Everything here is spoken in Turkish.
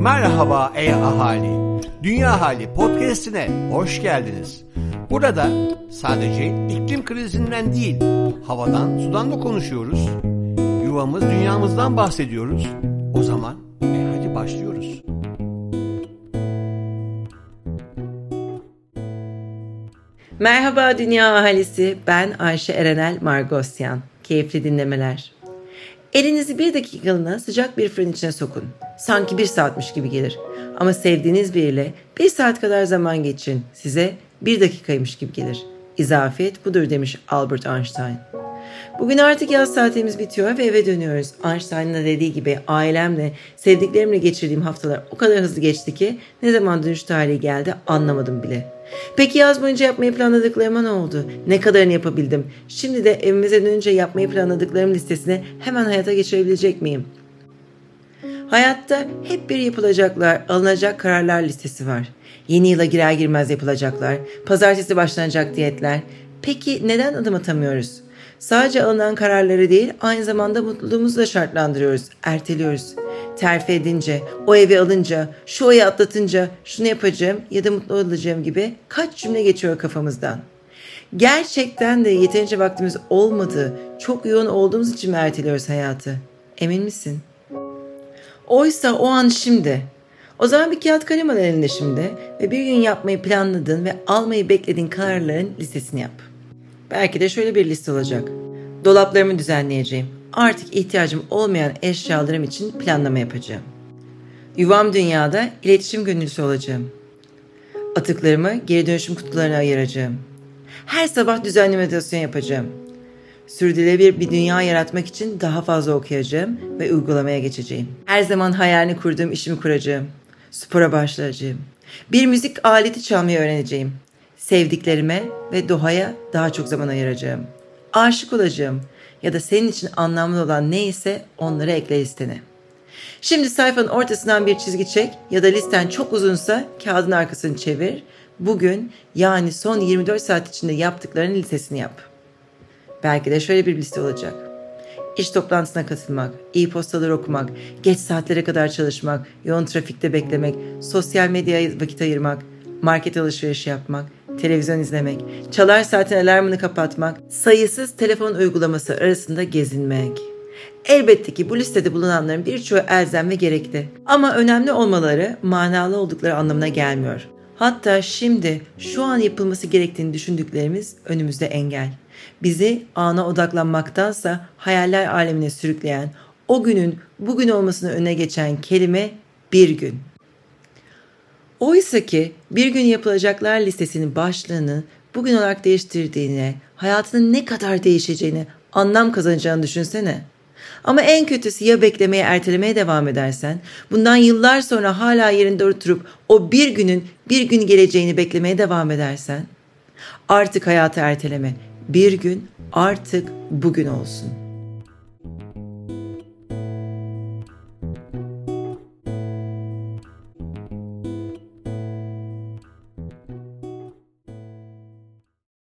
Merhaba ey ahali. Dünya Hali podcast'ine hoş geldiniz. Burada sadece iklim krizinden değil, havadan, sudan da konuşuyoruz. Yuvamız, dünyamızdan bahsediyoruz. O zaman e hadi başlıyoruz. Merhaba Dünya Ahalisi, ben Ayşe Erenel Margosyan. Keyifli dinlemeler. Elinizi bir dakikalığına sıcak bir fırın içine sokun. Sanki bir saatmiş gibi gelir. Ama sevdiğiniz biriyle bir saat kadar zaman geçin. Size bir dakikaymış gibi gelir. İzafiyet budur demiş Albert Einstein. Bugün artık yaz saatimiz bitiyor ve eve dönüyoruz. Einstein'ın da dediği gibi ailemle, sevdiklerimle geçirdiğim haftalar o kadar hızlı geçti ki ne zaman dönüş tarihi geldi anlamadım bile. Peki yaz boyunca yapmayı planladıklarıma ne oldu? Ne kadarını yapabildim? Şimdi de evimize dönünce yapmayı planladıklarım listesine hemen hayata geçirebilecek miyim? Hayatta hep bir yapılacaklar, alınacak kararlar listesi var. Yeni yıla girer girmez yapılacaklar, pazartesi başlanacak diyetler. Peki neden adım atamıyoruz? Sadece alınan kararları değil, aynı zamanda mutluluğumuzu da şartlandırıyoruz, erteliyoruz. Terfi edince, o evi alınca, şu oyu atlatınca, şunu yapacağım ya da mutlu olacağım gibi kaç cümle geçiyor kafamızdan. Gerçekten de yeterince vaktimiz olmadığı, çok yoğun olduğumuz için mi erteliyoruz hayatı? Emin misin? Oysa o an şimdi. O zaman bir kağıt kalem al elinde şimdi ve bir gün yapmayı planladığın ve almayı beklediğin kararların listesini yap. Belki de şöyle bir liste olacak. Dolaplarımı düzenleyeceğim. Artık ihtiyacım olmayan eşyalarım için planlama yapacağım. Yuvam dünyada iletişim gönüllüsü olacağım. Atıklarımı geri dönüşüm kutularına ayıracağım. Her sabah düzenli meditasyon yapacağım. Sürdürülebilir bir dünya yaratmak için daha fazla okuyacağım ve uygulamaya geçeceğim. Her zaman hayalini kurduğum işimi kuracağım. Spora başlayacağım. Bir müzik aleti çalmayı öğreneceğim. Sevdiklerime ve doğaya daha çok zaman ayıracağım. Aşık olacağım ya da senin için anlamlı olan neyse onları ekle listene. Şimdi sayfanın ortasından bir çizgi çek ya da listen çok uzunsa kağıdın arkasını çevir. Bugün yani son 24 saat içinde yaptıklarının listesini yap. Belki de şöyle bir liste olacak. İş toplantısına katılmak, e-postaları okumak, geç saatlere kadar çalışmak, yoğun trafikte beklemek, sosyal medyaya vakit ayırmak, market alışverişi yapmak, televizyon izlemek, çalar saatin alarmını kapatmak, sayısız telefon uygulaması arasında gezinmek. Elbette ki bu listede bulunanların birçoğu elzem ve gerekli. Ama önemli olmaları manalı oldukları anlamına gelmiyor. Hatta şimdi şu an yapılması gerektiğini düşündüklerimiz önümüzde engel. Bizi ana odaklanmaktansa hayaller alemine sürükleyen, o günün bugün olmasını öne geçen kelime bir gün. Oysa ki bir gün yapılacaklar listesinin başlığını bugün olarak değiştirdiğine, hayatının ne kadar değişeceğini, anlam kazanacağını düşünsene. Ama en kötüsü ya beklemeye ertelemeye devam edersen, bundan yıllar sonra hala yerinde oturup o bir günün bir gün geleceğini beklemeye devam edersen, artık hayatı erteleme. Bir gün artık bugün olsun.''